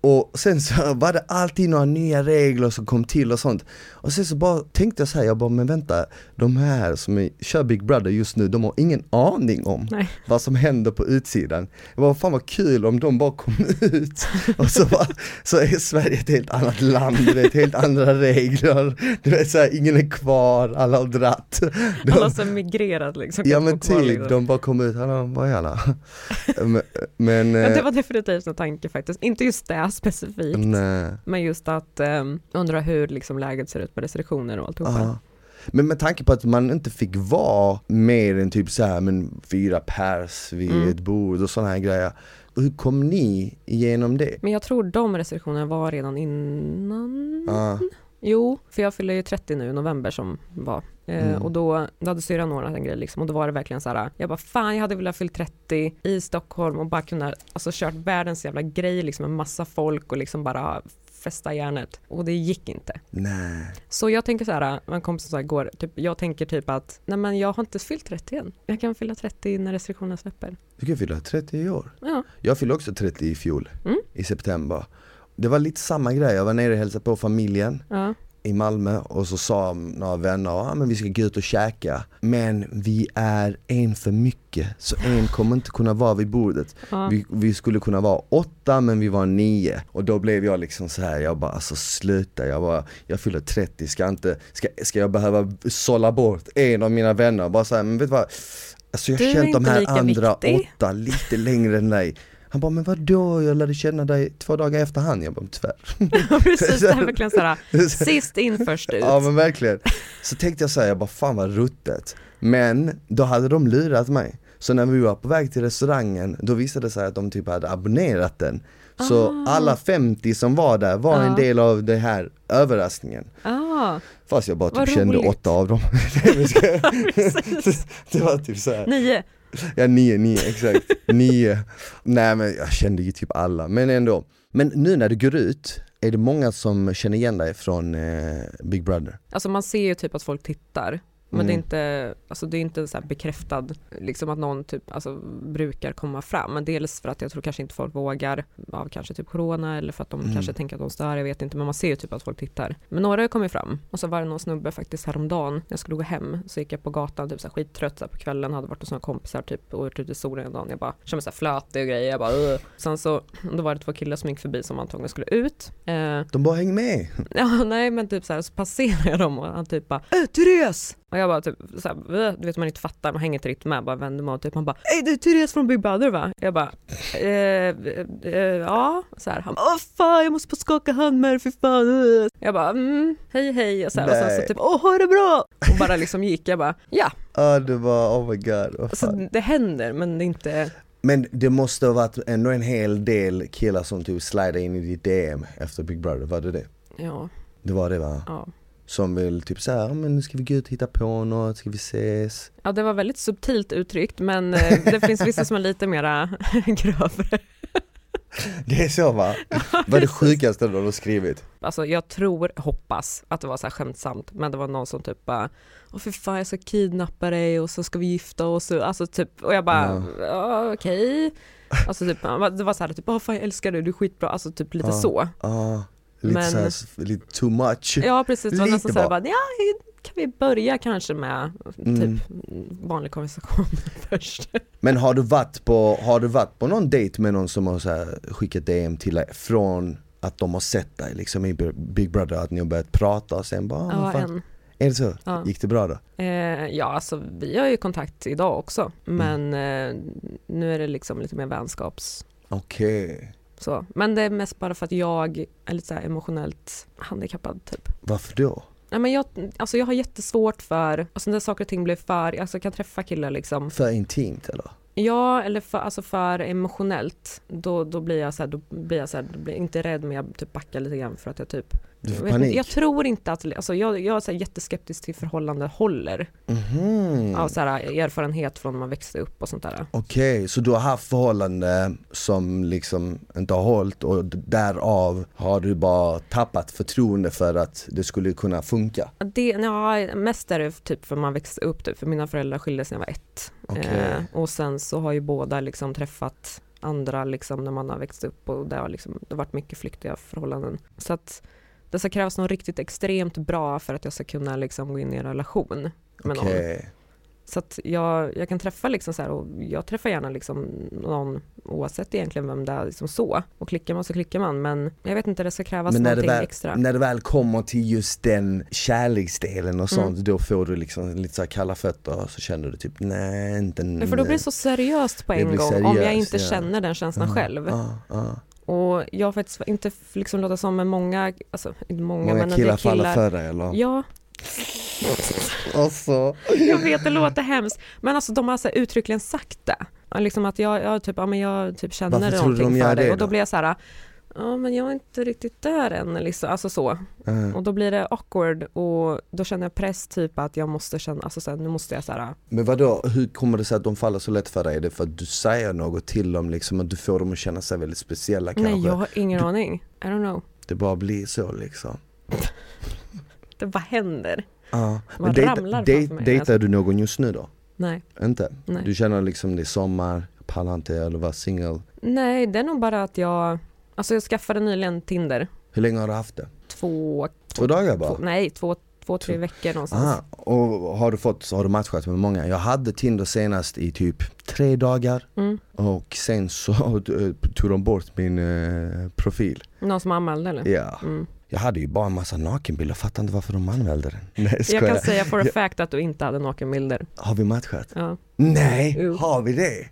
Och sen så var det alltid några nya regler som kom till och sånt. Och sen så bara tänkte jag så här, jag bara men vänta, de här som är, kör Big Brother just nu, de har ingen aning om Nej. vad som händer på utsidan. Det var fan vad kul om de bara kom ut och så, bara, så är Sverige ett helt annat land, du vet, helt andra regler. Du vet såhär, ingen är kvar, alla har dratt. De, Alla som migrerat liksom. ja men typ, liksom. de bara kom ut, hallå vad är alla? men, men, Men det eh, var definitivt en tanke faktiskt, inte just det specifikt, nej. men just att um, undra hur liksom läget ser ut med restriktioner och alltihopa. Men med tanke på att man inte fick vara mer än typ så här, men fyra pers vid Mm. ett bord och sådana här grejer. Hur kom ni igenom det? Men jag tror de restriktionerna var redan innan. Ja. Jo, för jag fyller ju 30 nu i november som var. Eh, Mm. Och då, då hade syrran ordnat en grej liksom och då var det verkligen så här. Jag bara fan jag hade velat fylla 30 i Stockholm och bara kunna alltså kört världens jävla grej liksom med massa folk och liksom bara fästa järnet och det gick inte. Nej. Så jag tänker så här, en kompis sa igår, typ, jag tänker typ att nej men jag har inte fyllt 30 än. Jag kan fylla 30 när restriktionerna släpper. Du kan fylla 30 i år. Ja, Jag fyllde också 30 i fjol, Mm. i september. Det var lite samma grej, jag var nere och hälsade på familjen ja, i Malmö och så sa några vänner att ah, men vi ska gå ut och käka. Men vi är en för mycket, så en kommer inte kunna vara vid bordet. ja. Vi, vi skulle kunna vara åtta men vi var nio och då blev jag liksom så här. jag bara alltså sluta, jag bara, jag fyller 30, ska inte, ska, ska jag behöva sålla bort en av mina vänner? Bara så här, men vet du vad? Alltså jag har känt de här andra viktig. åtta lite längre än dig. Han bara, men vadå, jag lärde känna dig två dagar efter han. Jag bara, tyvärr. precis, det är verkligen så här, sist in först ut. Ja men verkligen. Så tänkte jag säga, jag bara fan vad ruttet. Men då hade de lurat mig. Så när vi var på väg till restaurangen, då visade det sig att de typ hade abonnerat den. Så Ah. alla 50 som var där var en Ja. del av den här överraskningen. Ah, Fast jag bara typ kände åtta av dem. Det var typ såhär, Nio. ja nio, nio exakt, nio. Nej men jag kände ju typ alla, men ändå. Men nu när du går ut, är det många som känner igen dig från eh, Big Brother? Alltså man ser ju typ att folk tittar. Men det är Mm. inte, alltså det är inte så bekräftad, liksom att någon typ, alltså brukar komma fram. Men dels för att jag tror kanske inte folk vågar av kanske typ corona eller för att de Mm. kanske tänker att de stör, jag vet inte. Men man ser ju typ att folk tittar. Men några har kommit fram. Och så var det någon snubbe faktiskt häromdagen, när jag skulle gå hem, så gick jag på gatan typ så här skittrött så här på kvällen, hade varit hos några kompisar typ och varit ute i solen en dag. Jag bara kände mig flötig och grejer. Jag bara Ugh. Sen så, då var det två killar som gick förbi som antagligen skulle ut. Eh, De bara häng med! Ja, nej men typ så här, så passerar jag dem och han typ bara äh, Therese! Och jag bara typ så här, "Äh?" du vet man inte fattar, man hänger inte riktigt med, bara vänder mig och typ han bara Ey du är Therese från Big Brother va? Jag bara eh, eh, eh, ja, så här, han bara åh fan jag måste få skaka hand med dig för fan uh." Jag bara mm, hej hej och, så här, och sen så typ åh ha det bra! Och bara liksom gick jag bara ja, Ja det var, oh my god, vad alltså fan. det händer men det är inte Men det måste ha varit ändå en hel del killar som typ slidade in i ditt DM efter Big Brother, var det det? ja, Det var det va? ja. Som vill typ såhär, "Ja, men nu ska vi gå ut och hitta på något, ska vi ses? Ja det var väldigt subtilt uttryckt men eh, det finns vissa som är lite mera grövre. Det är så va? Vad är det sjukaste du har skrivit? Alltså jag tror, hoppas att det var så här skämtsamt, men det var någon som typ bara Åh för fan jag ska kidnappa dig och så ska vi gifta oss, och, alltså typ, och jag bara, ja okej. Alltså typ, det var så här typ, åh fan jag älskar dig, du är skitbra, alltså typ lite Ja. så. Ja, lite Men- såhär, lite too much. Ja precis, det var nästan så här, bara. ja kan vi börja kanske med Mm. typ vanlig konversation först. Men har du varit på, har du varit på någon dejt med någon som har så här skickat DM till dig från att de har sett dig liksom i Big Brother, att ni har börjat prata och sen bara, ah, Ja, en. är det så? Ja. Gick det bra då? Eh, ja, alltså vi har ju kontakt idag också, men eh, nu är det liksom lite mer vänskaps Okej, Så. Men det är mest bara för att jag är lite så emotionellt handikappad typ. varför då? Nej, men jag, alltså jag har jättesvårt för, alltså när saker och ting blir för, alltså jag kan träffa killar liksom, För intimt eller? ja eller för, alltså för emotionellt, då, då blir jag så här, då blir jag så här, då blir inte rädd men jag typ backar lite grann för att jag typ, Du jag, får inte, panik? jag tror inte att, alltså jag, jag är så jätteskeptisk till förhållande håller, Mhm. av så här erfarenhet från när man växte upp och sånt där. Okej, så du har haft förhållande som liksom inte har hållit och därav har du bara tappat förtroende för att det skulle kunna funka? Det, ja, mest är det typ för man växte upp, typ, för mina föräldrar skildes när jag var ett. Okej. Eh, och sen så har ju båda liksom träffat andra liksom när man har växt upp och det har, liksom, det har varit mycket flyktiga förhållanden. Så att det ska krävas något riktigt extremt bra för att jag ska kunna liksom gå in i en relation med någon. Okej, Så att jag, jag kan träffa liksom så här och jag träffar gärna liksom någon oavsett egentligen vem det är liksom så. Och klickar man så klickar man men jag vet inte det ska krävas Men när någonting väl, extra. när det väl kommer till just den kärleksdelen och sånt, Mm. då får du liksom lite så kalla fötter och så känner du typ nej inte Nej, för då blir det så seriöst på en gång om jag seriöst, inte ja. känner den känslan Ja, själv. ja, ja. Och jag har faktiskt inte liksom låta som med många, alltså inte många, Många men en del killar faller killar. för dig eller? Ja, Alltså. jag vet det låter hemskt. Men alltså de har så uttryckligen sagt det. Liksom att jag, jag, typ, ja, men jag typ känner Varför någonting de för dig. det Och då då? blir jag så här, ja men jag är inte riktigt där än. Liksom. Alltså så. Ja. Och då blir det awkward och då känner jag press typ att jag måste känna, alltså så här, nu måste jag så här, Men vadå, hur kommer det sig att de faller så lätt för dig? Är det för att du säger något till dem liksom, att du får dem att känna sig väldigt speciella kanske? nej jag har ingen aning. I don't know. Det bara blir så liksom. Det bara händer. Ja. Man Men ramlar dej- mig, dejtar alltså. du någon just nu då? Nej. Inte? Nej. Du känner liksom det är sommar, pallar inte eller var singel. Nej, det är nog bara att jag, alltså jag skaffade nyligen Tinder. Hur länge har du haft det? Två, Två dagar bara? två nej, två, två tre veckor någonstans. Aha. Och har du fått, har du matchat med många? Jag hade Tinder senast i typ tre dagar Mm. och sen så eh, tog de bort min eh, profil. Någon som anmälde eller? Ja. Mm. Jag hade ju bara en massa nakenbilder, fattar inte varför de anmälde den. Nej Jag kan säga for a fact att du inte hade nakenbilder. Har vi matchat? Ja. Nej, Jo. har vi det?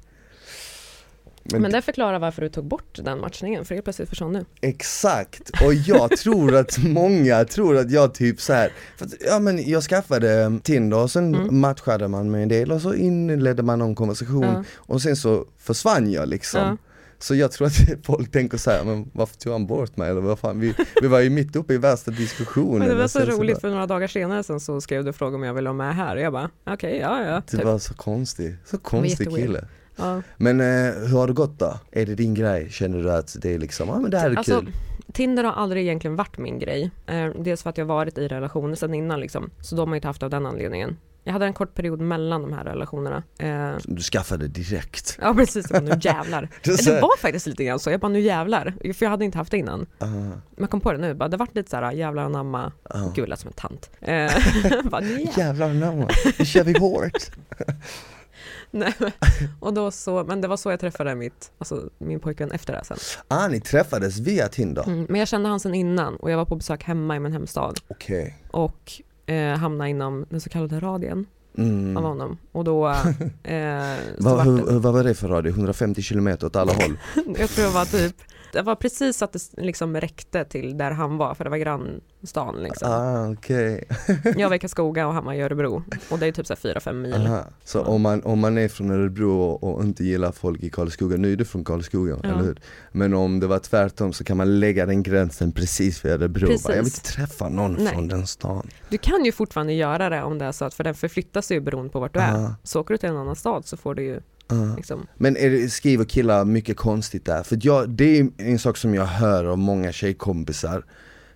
Men, Men det förklarar varför du tog bort den matchningen, för helt plötsligt försvann du. exakt, och jag tror att många tror att jag typ så här, att, ja men jag skaffade Tinder och sen Mm. matchade man med en del och så inledde man någon konversation Ja. och sen så försvann jag liksom. Ja. Så jag tror att folk tänker så här, men varför tog han bort mig eller vad fan, vi, vi var ju mitt uppe i värsta diskussionen. Men det var så roligt bara- för några dagar senare sen så skrev du och frågade om jag ville vara med här och jag bara okej, ja ja. Det Typ. var så konstig, så konstig kille. Ja. Men eh, hur har det gått då? Är det din grej? Känner du att det är liksom, ja men det här är Alltså, kul? Tinder har aldrig egentligen varit min grej. Eh, dels för att jag varit i relationer sedan innan liksom. Så då har inte haft av den anledningen. Jag hade en kort period mellan de här relationerna. Eh, Du skaffade direkt? ja precis, bara, nu jävlar. Det Det var faktiskt lite grann så, jag bara nu jävlar. För jag hade inte haft det innan. Ah, Men jag kom på det nu, bara, det vart lite såhär jävlar anamma. ah. Gud jag som en tant. Eh, bara. Jävlar anamma, nu kör vi hårt! Nej, men- och då så, men det var så jag träffade mitt, alltså, min pojkvän efter det här sen. Ah ni träffades via Tinder? Mm, men jag kände han sen innan och jag var på besök hemma i min hemstad Okej. och eh, hamnade inom den så kallade radien Mm. av honom. Och då, eh, Vad, vart hur, vad var det för radio? 150 kilometer åt alla håll? jag tror det var typ, det var precis att det liksom räckte till där han var, för det var grannstan liksom. ah okej. Jag var i Karlskoga och han var i Örebro. Och det är typ så här 4-5 mil. Aha. Så Ja. om, man, om man är från Örebro och, och inte gillar folk i Karlskoga, nu är du från Karlskoga, Ja. eller hur? Men om det var tvärtom så kan man lägga den gränsen precis vid Örebro, Precis. Bara, jag vill inte träffa någon Nej. från den stan Du kan ju fortfarande göra det om det är så att, för den förflyttas ju beroende på vart du är. Ah. Så åker du till en annan stad så får du ju Ah. liksom, Men är det, skriver killar mycket konstigt där? För jag, det är en sak som jag hör av många tjejkompisar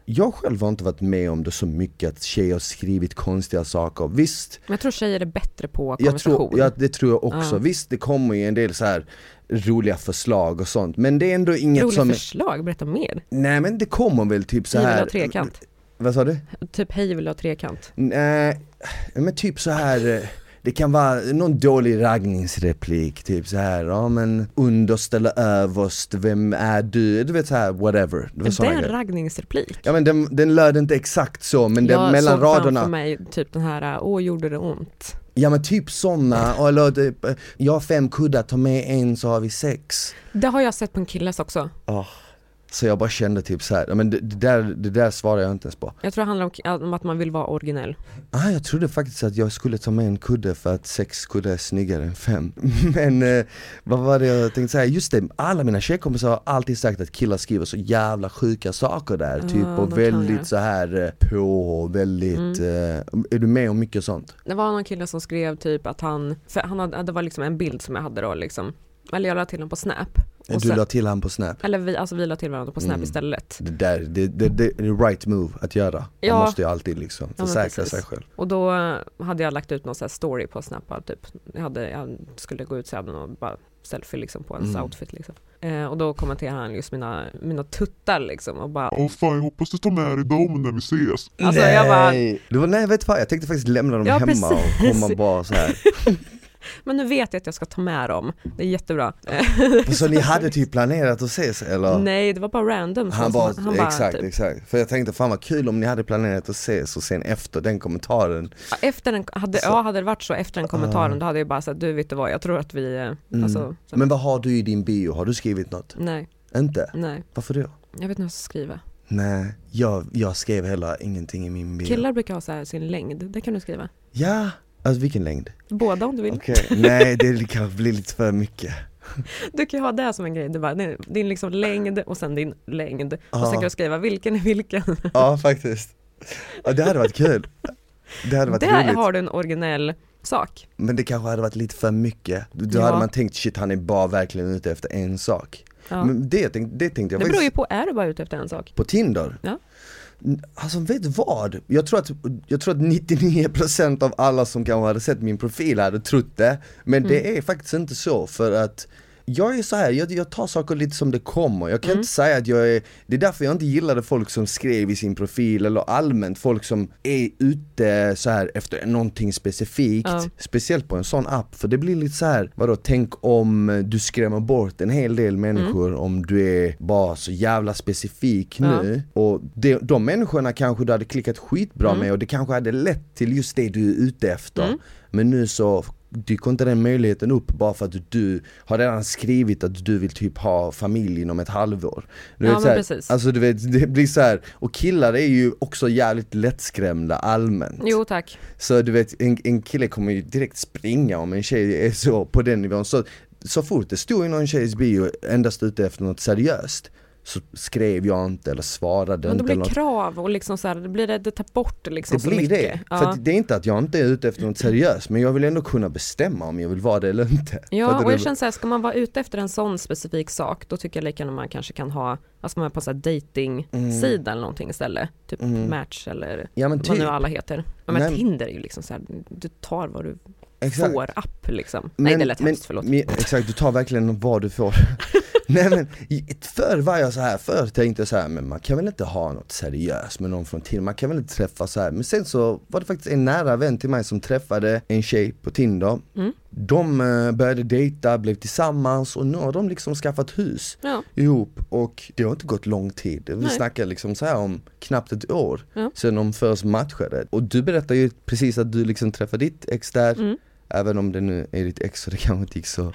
Jag själv har inte varit med om det så mycket att tjejer har skrivit konstiga saker Visst, men jag tror tjejer är bättre på jag konversation. tror, ja, det tror jag också, Ja. visst det kommer ju en del så här roliga förslag och sånt Men det är ändå inget Roliga som, förslag, berätta mer. nej men det kommer väl typ så Hej vill här ha trekant. Vad sa du? Typ hej vill ha trekant. Nej, men typ så här. Det kan vara någon dålig raggningsreplik, typ så här, ja men underst eller överst, vem är du? Du vet så här, whatever. Det var det är en raggningsreplik. Ja men den, den löd inte exakt så, men den, jag mellan såg framför raderna, mig typ den här, åh gjorde det ont? ja men typ såna, eller typ, jag har fem kuddar, ta med en så har vi sex. Det har jag sett på en killes också. Åh. Så jag bara kände typ så här, men det, det, där, det där svarar jag inte ens på. Jag tror det handlar om, om att man vill vara originell. Ah, jag trodde faktiskt att jag skulle ta med en kudde för att sex kuddar är snyggare än fem Men eh, vad var det jag tänkte säga? Just det, alla mina tjejkompisar har alltid sagt att killar skriver så jävla sjuka saker där Ja, Typ och väldigt så här eh, på, väldigt, Mm. eh, är du med om mycket sånt? Det var någon kille som skrev typ att han, för han hade, det var liksom en bild som jag hade då liksom, eller jag la till honom på Snap. Och du sen- la till han på snap? Eller vi, alltså vi la till varandra på Snap Mm. istället. Det där, det, det, det är the right move att göra Man Ja. måste ju alltid liksom försäkra precis. sig själv Och då hade jag lagt ut någon sån här story på Snap, typ. Jag, hade, jag skulle gå ut så jag hade någon bara selfie liksom på ens Mm. outfit liksom. Eh, och då kommenterade han just mina, mina tuttar liksom och bara Åh fan, jag hoppas du tar med dig dem när vi ses. Alltså, jag bara- Nej, det var, nej vet du vad, jag tänkte faktiskt lämna dem Ja, hemma och precis. komma bara så här. Men nu vet jag att jag ska ta med dem, det är jättebra. Så ni hade typ planerat att ses eller? Nej det var bara random. Han bara, han bara exakt, typ, exakt. För jag tänkte fan vad kul om ni hade planerat att ses och sen efter den kommentaren Efter den, hade, Så- ja hade det varit så efter den kommentaren Ah. då hade jag bara sagt du vet du vad, jag tror att vi, eh, Mm. alltså, så, Men vad har du i din bio? Har du skrivit något? nej, Inte? nej, Varför då? jag vet inte vad jag ska skriva. Nej, jag, jag skrev heller ingenting i min bio Killar brukar ha så sin längd, det kan du skriva. Ja, alltså vilken längd? Båda om du vill. Okej, nej det kanske blir lite för mycket Du kan ju ha det som en grej, bara, din, liksom längd och sen din längd. Och Ja. sen kan du skriva vilken är vilken. Ja faktiskt Ja det hade varit kul Det hade varit Där roligt har du en originell sak. Men det kanske hade varit lite för mycket Då Ja. hade man tänkt shit han är bara verkligen ute efter en sak Ja. Men det, tänkte- det tänkte jag Det beror ju på, är du bara ute efter en sak? på Tinder. Ja. Alltså vet vad? Jag tror, att, jag tror att 99% av alla som kanske hade sett min profil hade trott det Men Mm. det är faktiskt inte så för att jag är så här, jag, jag tar saker lite som det kommer, jag kan Mm. inte säga att jag är Det är därför jag inte gillade folk som skrev i sin profil eller allmänt folk som är ute så här efter någonting specifikt Ja. Speciellt på en sån app, för det blir lite så här, vadå tänk om du skrämmer bort en hel del människor om du är bara så jävla specifik Ja. nu Och de, de människorna kanske du hade klickat skitbra Mm. med och det kanske hade lett till just det du är ute efter Mm. Men nu så dyker inte den möjligheten upp bara för att du har redan skrivit att du vill typ ha familj inom ett halvår du Ja, vet, här, precis. Alltså du vet, det blir så här och killar är ju också jävligt lättskrämda allmänt Jo tack. så du vet, en, en kille kommer ju direkt springa om en tjej är så på den nivån. Så, så fort det stod i någon tjejs bio endast ute efter något seriöst så skrev jag inte eller svarade Men inte blir eller det något. krav och liksom så här, det blir det, det tar bort liksom Det så blir mycket. det. Ja. För det är inte att jag inte är ute efter något seriöst men jag vill ändå kunna bestämma om jag vill vara det eller inte. Ja, och jag känner så här, ska man vara ute efter en sån specifik sak, då tycker jag lika gärna man kanske kan ha, alltså man är på så här dating-sida eller någonting istället, typ Mm. Match eller Ja men vad typ, nu alla heter. Men, Nej. Tinder är ju liksom så här, du tar vad du exakt. får app liksom. Nej det lät hemskt, förlåt. men, exakt, du tar verkligen vad du får. Nej men, förr var jag så här, förr tänkte jag så här, men man kan väl inte ha något seriöst med någon från Tinder, man kan väl inte träffa så här. Men sen så var det faktiskt en nära vän till mig som träffade en tjej på Tinder. Mm. De eh, började dejta, blev tillsammans och nu har de liksom skaffat hus Ja, ihop och det har inte gått lång tid. Vi Nej. snackar liksom så här om knappt ett år Ja. sedan de först matchade. Och du berättar ju precis att du liksom träffade ditt ex där, mm. Även om det nu är ditt ex så det kanske inte gick så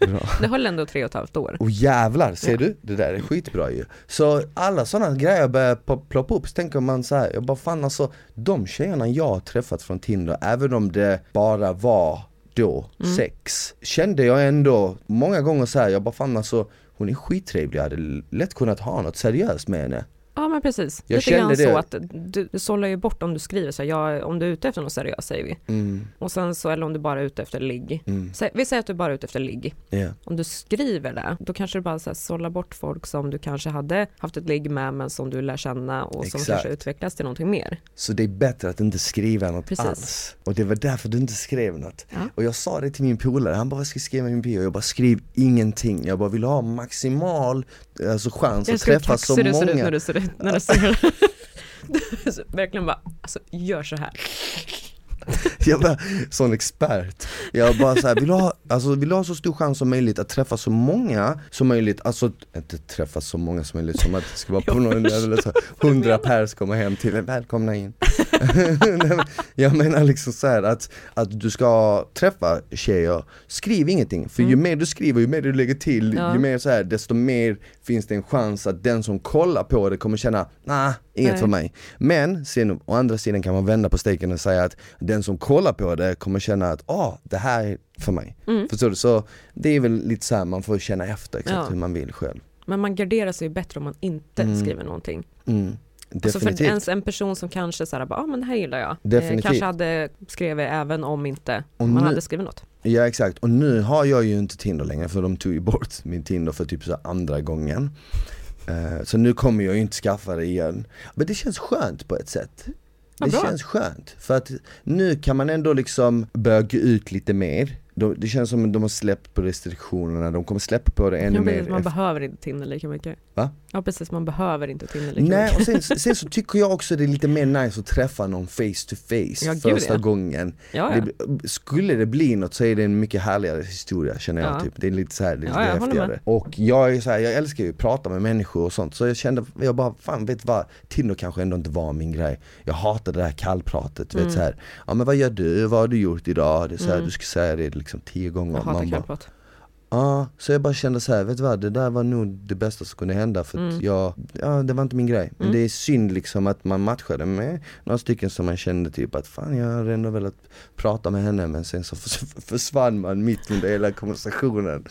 bra. det höll ändå tre och ett halvt år. Och jävlar, ser Ja. du? Det där är skitbra ju. Så alla sådana grejer börjar ploppa upp, så tänker man så här, jag bara fan alltså, de tjejerna jag har träffat från Tinder, även om det bara var då Mm. sex, kände jag ändå många gånger så här, jag bara fan alltså, hon är skittrevlig, jag hade lätt kunnat ha något seriöst med henne. Ja men precis, Jag lite grann kände så det. att du, du sållar ju bort om du skriver så här, ja, om du är ute efter något seriöst säger vi. Mm, Och sen så, eller om du bara är ute efter ligg. mm, Vi säger att du bara är ute efter ligg. ja. Om du skriver det, då kanske du bara så här sållar bort folk som du kanske hade haft ett ligg med men som du lär känna och som Exakt. kanske utvecklas till någonting mer. Så det är bättre att inte skriva något Precis. alls. Och det var därför du inte skrev något. Ja. Och jag sa det till min polare, han bara vad ska jag skriva i min bio? Jag bara skriv ingenting, jag bara vill ha maximal alltså, chans att träffa så du ser ut många. när du ser ut, när den ser Verkligen bara, alltså gör så här. Jag bara, sån expert. Jag bara så här, vill ha, alltså, vill ha så stor chans som möjligt att träffa så många som möjligt, alltså inte träffa så många som möjligt som att det ska vara på någon eller så, hundra pers kommer hem till en, välkomna in. Jag menar liksom så här att, att du ska träffa tjejer, skriv ingenting, för ju mer du skriver, ju mer du lägger till, Ja. ju mer så här, desto mer finns det en chans att den som kollar på det kommer känna, nah, inget Nej. för mig. Men sen å andra sidan kan man vända på steken och säga att den som kollar på det kommer känna att, ah, det här är för mig. Mm. Förstår du? Så det är väl lite så här man får känna efter exakt Ja. hur man vill själv. Men man garderar sig bättre om man inte Mm. skriver någonting. Mm. Alltså för Definitivt. ens en person som kanske såhär, ja ah, men det här gillar jag. Definitivt. Eh, kanske hade skrivit även om inte Och man nu- hade skrivit något. Ja exakt, och nu har jag ju inte Tinder längre för de tog ju bort min Tinder för typ så här andra gången Eh, Så nu kommer jag ju inte skaffa det igen Men det känns skönt på ett sätt Ja, Det bra. känns skönt, för att nu kan man ändå liksom gå ut lite mer de, Det känns som att de har släppt på restriktionerna, de kommer släppa på det ännu mer man efter- behöver inte Tinder lika mycket. Va? Ja precis, man behöver inte Tinder lika Nej och sen, sen så tycker jag också det är lite mer nice att träffa någon face to face Ja, första ja. gången Ja, ja. det, Skulle det bli något så är det en mycket härligare historia känner jag Ja. typ Det är lite så här, det är Ja, lite håller häftigare Och jag är så här, jag älskar ju att prata med människor och sånt Så jag kände, jag bara fan vet vad Tinder kanske ändå inte var min grej Jag hatar det här kallpratet, Mm. vet så här. Ja men vad gör du, vad har du gjort idag? Det är så här, Mm. du ska säga det liksom tio gånger Jag hatar Man bara, kallprat. Ja, så jag bara kände så här, vet du vad, det där var nog det bästa som kunde hända för Mm. jag, ja det var inte min grej. Men Mm. det är synd liksom att man matchade med några stycken som man kände typ att fan jag hade ändå velat prata med henne men sen så förs- försvann man mitt under hela konversationen.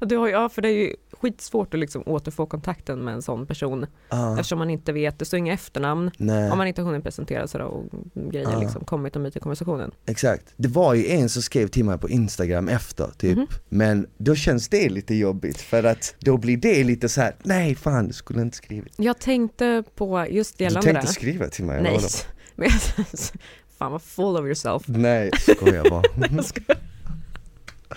Du har, ju- ja för det är ju skitsvårt att liksom återfå kontakten med en sån person Ah, eftersom man inte vet, det står inga efternamn nej. om man inte har hunnit presentera sig och grejer Ah. liksom kommit och myt i konversationen. Exakt. Det var ju en som skrev till mig på Instagram efter typ, Mhm. men då känns det lite jobbigt för att då blir det lite så här: nej fan du skulle inte skrivit. Jag tänkte på just Du gällande tänkte det. skriva till mig? Nej, men fan vad full of yourself. Nej, skojar bara. Jag skojar.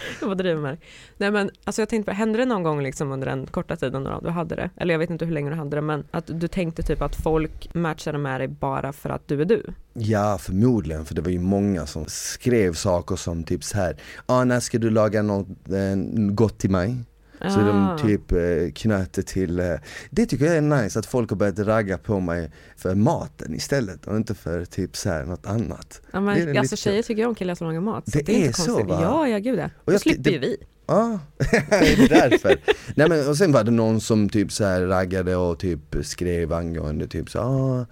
Jag bara driver med dig. Nej men alltså jag tänkte på, hände det någon gång liksom under den korta tiden då du hade det? Eller jag vet inte hur länge du hade det men att du tänkte typ att folk matchade med dig bara för att du är du? Ja förmodligen, för det var ju många som skrev saker som typ så här. ah, när ska du laga något eh, gott till mig? Så Ah. de typ eh, knöt det till, eh, det tycker jag är nice att folk har börjat ragga på mig för maten istället och inte för typ så här något annat. Ja, är men, lite alltså tjejer tycker om killar som lagar mat. Så Det är, inte är så, konstigt. va? Ja, ja gud ja. Och Då jag- slipper det- ju vi. Ja, är det därför? Nej men och sen var det någon som typ så här raggade och typ skrev angående typ så ah,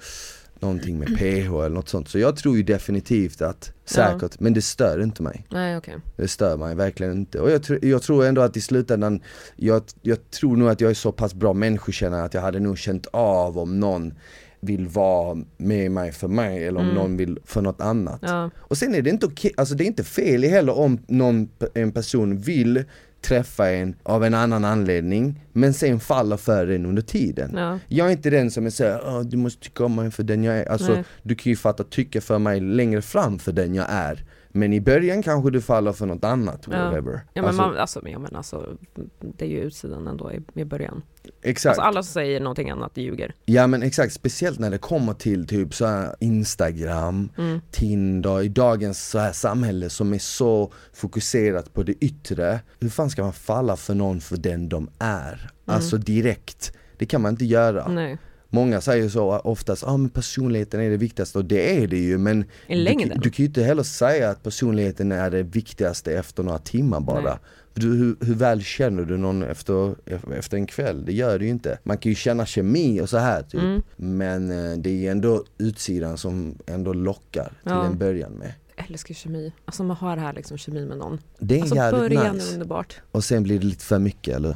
någonting med PH eller något sånt. Så jag tror ju definitivt att, säkert, men det stör inte mig. Nej okej. Det stör mig verkligen inte. Och jag, tr- jag tror ändå att i slutändan, jag, jag tror nog att jag är så pass bra människokännare att jag hade nog känt av om någon vill vara med mig för mig eller om Mm. någon vill för något annat. Ja. Och sen är det inte okej, alltså det är inte fel heller om någon, en person vill träffa en av en annan anledning men sen faller för en under tiden. Ja. Jag är inte den som är såhär, "Åh, du måste tycka om mig för den jag är. Alltså Nej. du kan ju fatta tycka för mig längre fram för den jag är. Men i början kanske du faller för något annat, Ja. whatever. Ja men, alltså, man, alltså, ja, men alltså, det är ju utsidan ändå i, i början. exakt. Alltså alla som säger någonting annat ljuger. Ja men exakt, speciellt när det kommer till typ så Instagram, Mm. Tinder, i dagens så här samhälle som är så fokuserat på det yttre. Hur fan ska man falla för någon för den de är? Alltså direkt. Det kan man inte göra. Nej. Många säger så oftast, ja ah, men personligheten är det viktigaste och det är det ju men du, du kan ju inte heller säga att personligheten är det viktigaste efter några timmar bara. Du, hur, hur väl känner du någon efter, efter en kväll? Det gör du ju inte. Man kan ju känna kemi och så här typ. Mm. Men eh, det är ändå utsidan som ändå lockar till Ja. en början med. Älskar kemi. Alltså man har det här liksom kemi med någon. Det är Alltså början är nice. underbart. Och sen blir det lite för mycket eller?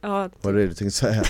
Ja, Vad är det du tänkte säga?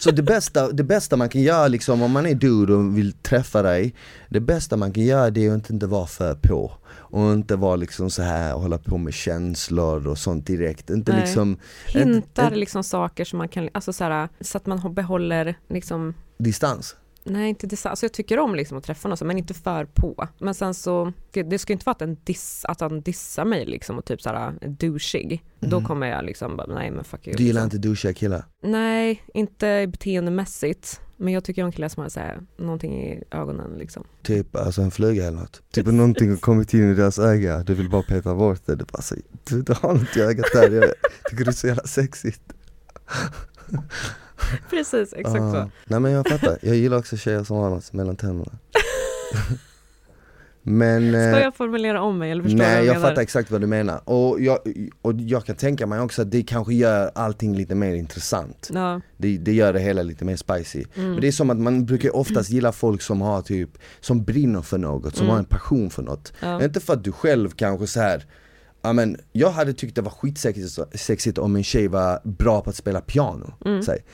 Så det bästa, det bästa man kan göra liksom om man är dude och vill träffa dig Det bästa man kan göra det är att inte vara för på Och inte vara liksom så här och hålla på med känslor och sånt direkt Inte Nej. liksom hintar ett- liksom saker som man kan, alltså så, här, så att man behåller liksom distans Nej inte dissa, alltså jag tycker om liksom att träffa någon men inte för på. Men sen så, det, det ska ju inte vara att, en diss, att han dissar mig liksom och typ såhär douchig. Då kommer jag liksom bara, nej men fuck you. Mm. Du gillar liksom. inte douchiga killar? Nej, inte beteendemässigt. Men jag tycker om killar som har så här, någonting i ögonen liksom. Typ alltså en fluga eller något? Typ någonting har kommit in i deras öga, du vill bara peta bort det, det bara så, du, du har något i ögat där, jag tycker det är så jävla sexigt Precis, exakt Ah. så. Nej men jag fattar, jag gillar också tjejer som har något mellan tänderna Men eh, Ska jag formulera om mig eller förstår Nej jag menar? fattar exakt vad du menar, och jag, och jag kan tänka mig också att det kanske gör allting lite mer intressant Ja, Det, det gör det hela lite mer spicy Mm. Men det är som att man brukar oftast gilla folk som har typ, som brinner för något, som Mm. har en passion för något ja. Inte för att du själv kanske så här. Ja, men jag hade tyckt det var skitsexigt sexigt om en tjej var bra på att spela piano Mm. Säg.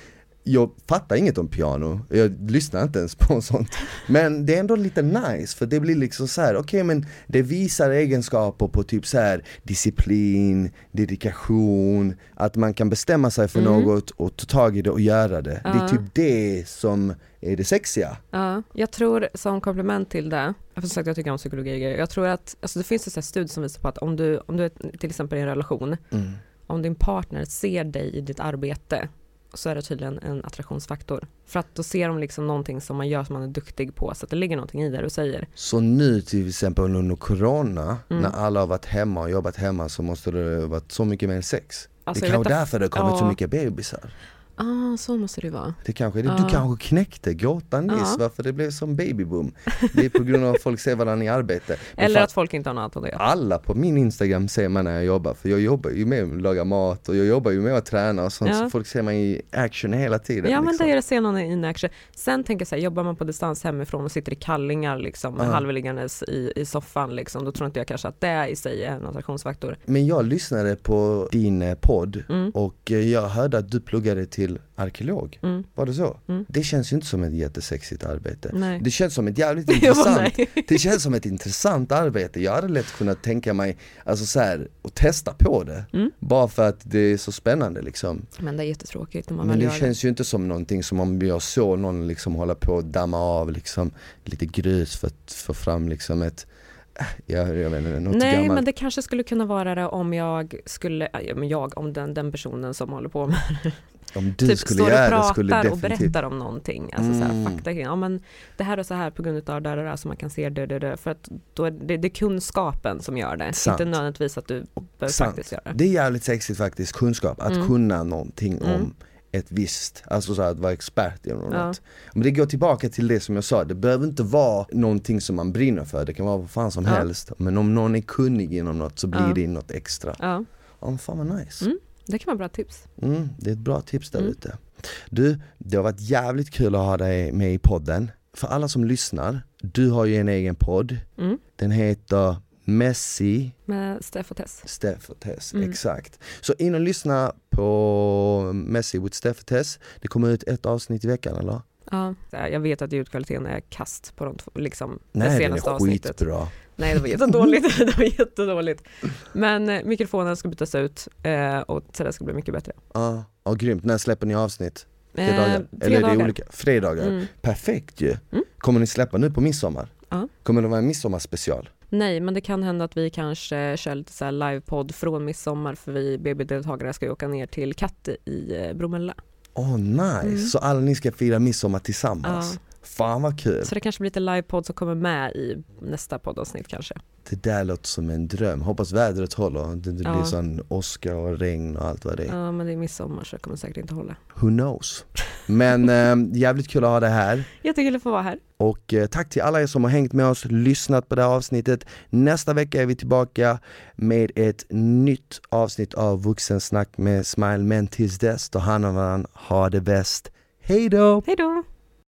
Jag fattar inget om piano, jag lyssnar inte ens på sånt. Men det är ändå lite nice för det blir liksom så här: okej men det visar egenskaper på typ så här disciplin, dedikation, att man kan bestämma sig för Mm. något och ta tag i det och göra det. Det är typ det som är det sexiga. Ja, jag tror som komplement till det, har sagt jag tycker om psykologi jag tror att, alltså det finns en studie som visar på att om du, om du är till exempel i en relation, mm. om din partner ser dig i ditt arbete, så är det tydligen en attraktionsfaktor. För att då ser de liksom någonting som man gör som man är duktig på, så att det ligger någonting i det du säger. Så nu till exempel under corona, Mm. när alla har varit hemma och jobbat hemma så måste det ha varit så mycket mer sex Alltså, Det är kanske därför det har kommit så ja. mycket bebisar Ah, så måste det vara. Det kanske det. Ja. Du kanske knäckte gåtan nyss Ja. varför det blev som babyboom. Det är på grund av att folk ser varandra i arbete. Men Eller att folk inte har något att göra. alla på min instagram ser man när jag jobbar för jag jobbar ju med att laga mat och jag jobbar ju med att träna och sånt Ja. så folk ser mig i action hela tiden. Ja men liksom. det är det se någon in action. Sen tänker jag så här, jobbar man på distans hemifrån och sitter i kallingar liksom, Ja. halvliggandes i, i soffan liksom, då tror inte jag kanske att det i sig är en attraktionsfaktor. Men jag lyssnade på din eh, podd Mm. och eh, jag hörde att du pluggade till arkeolog. Mm. Var det så? Mm. Det känns ju inte som ett jättesexigt arbete. Nej. Det känns som ett jävligt intressant. Det känns som ett intressant arbete, jag hade lätt kunnat tänka mig, alltså så här, att testa på det Mm. Bara för att det är så spännande liksom Men det är jättetråkigt när man Men det gör det. känns ju inte som någonting som om jag såg någon liksom hålla på och damma av liksom lite grus för att få fram liksom ett, jag, jag inte, något Nej gammalt men det kanske skulle kunna vara det om jag skulle, jag, om den, den personen som håller på med Om du typ skulle står och göra det pratar skulle och definitivt berättar om någonting, alltså så Mm. här, fakta kring, ja men det här och så här på grund av det där så man kan se det, det, det, för att då är det, det är kunskapen som gör det, Sant. inte nödvändigtvis att du behöver faktiskt göra det. Det är jävligt sexigt faktiskt, kunskap, att Mm. kunna någonting Mm. om ett visst, alltså så här, att vara expert inom Ja. något. Men det går tillbaka till det som jag sa, det behöver inte vara någonting som man brinner för, det kan vara vad fan som Ja. helst. Men om någon är kunnig inom något så blir Ja. det något extra. Ja, Ja men fan vad nice. Mm. det kan vara bra tips. Mm, det är ett bra tips där Mm. ute. Du, det har varit jävligt kul att ha dig med i podden. För alla som lyssnar, du har ju en egen podd. Mm. Den heter Messi Med Steff och Tess. Steff och Tess, Mm. exakt. Så in och lyssna på Messi with Steff och Tess. Det kommer ut ett avsnitt i veckan eller? Ja, jag vet att ljudkvaliteten är kast på de två, liksom, det Nej den senaste är avsnittet. skitbra. Nej det var jättedåligt, det var jättedåligt. Men eh, mikrofonen ska bytas ut eh, och så det ska bli mycket bättre. Ja, ja, grymt. När släpper ni avsnitt? Eh, Fredagar? Eller är det fredagar. olika? Fredagar? Mm. Perfekt ju. Mm. Kommer ni släppa nu på midsommar? Ja. Kommer det vara en midsommarspecial? Nej, men det kan hända att vi kanske kör lite så här livepodd från midsommar för vi BB-deltagare ska ju åka ner till Katte i eh, Bromölla. Åh oh, nice, Mm. så alla ni ska fira midsommar tillsammans? Ja. Fan vad kul! Så det kanske blir lite livepodd som kommer med i nästa poddavsnitt kanske. Det där låter som en dröm, hoppas vädret håller, det, det Ja. blir sån åska och regn och allt vad det är. Ja, men det är midsommar så det kommer säkert inte hålla. Who knows? Men eh, jävligt kul att ha det här. Jättekul att få vara här. Och eh, tack till alla er som har hängt med oss, lyssnat på det här avsnittet. Nästa vecka är vi tillbaka med ett nytt avsnitt av Vuxensnack med Smile. Men tills dess, ta hand om varandra, ha det bäst. Hej då! Hej då!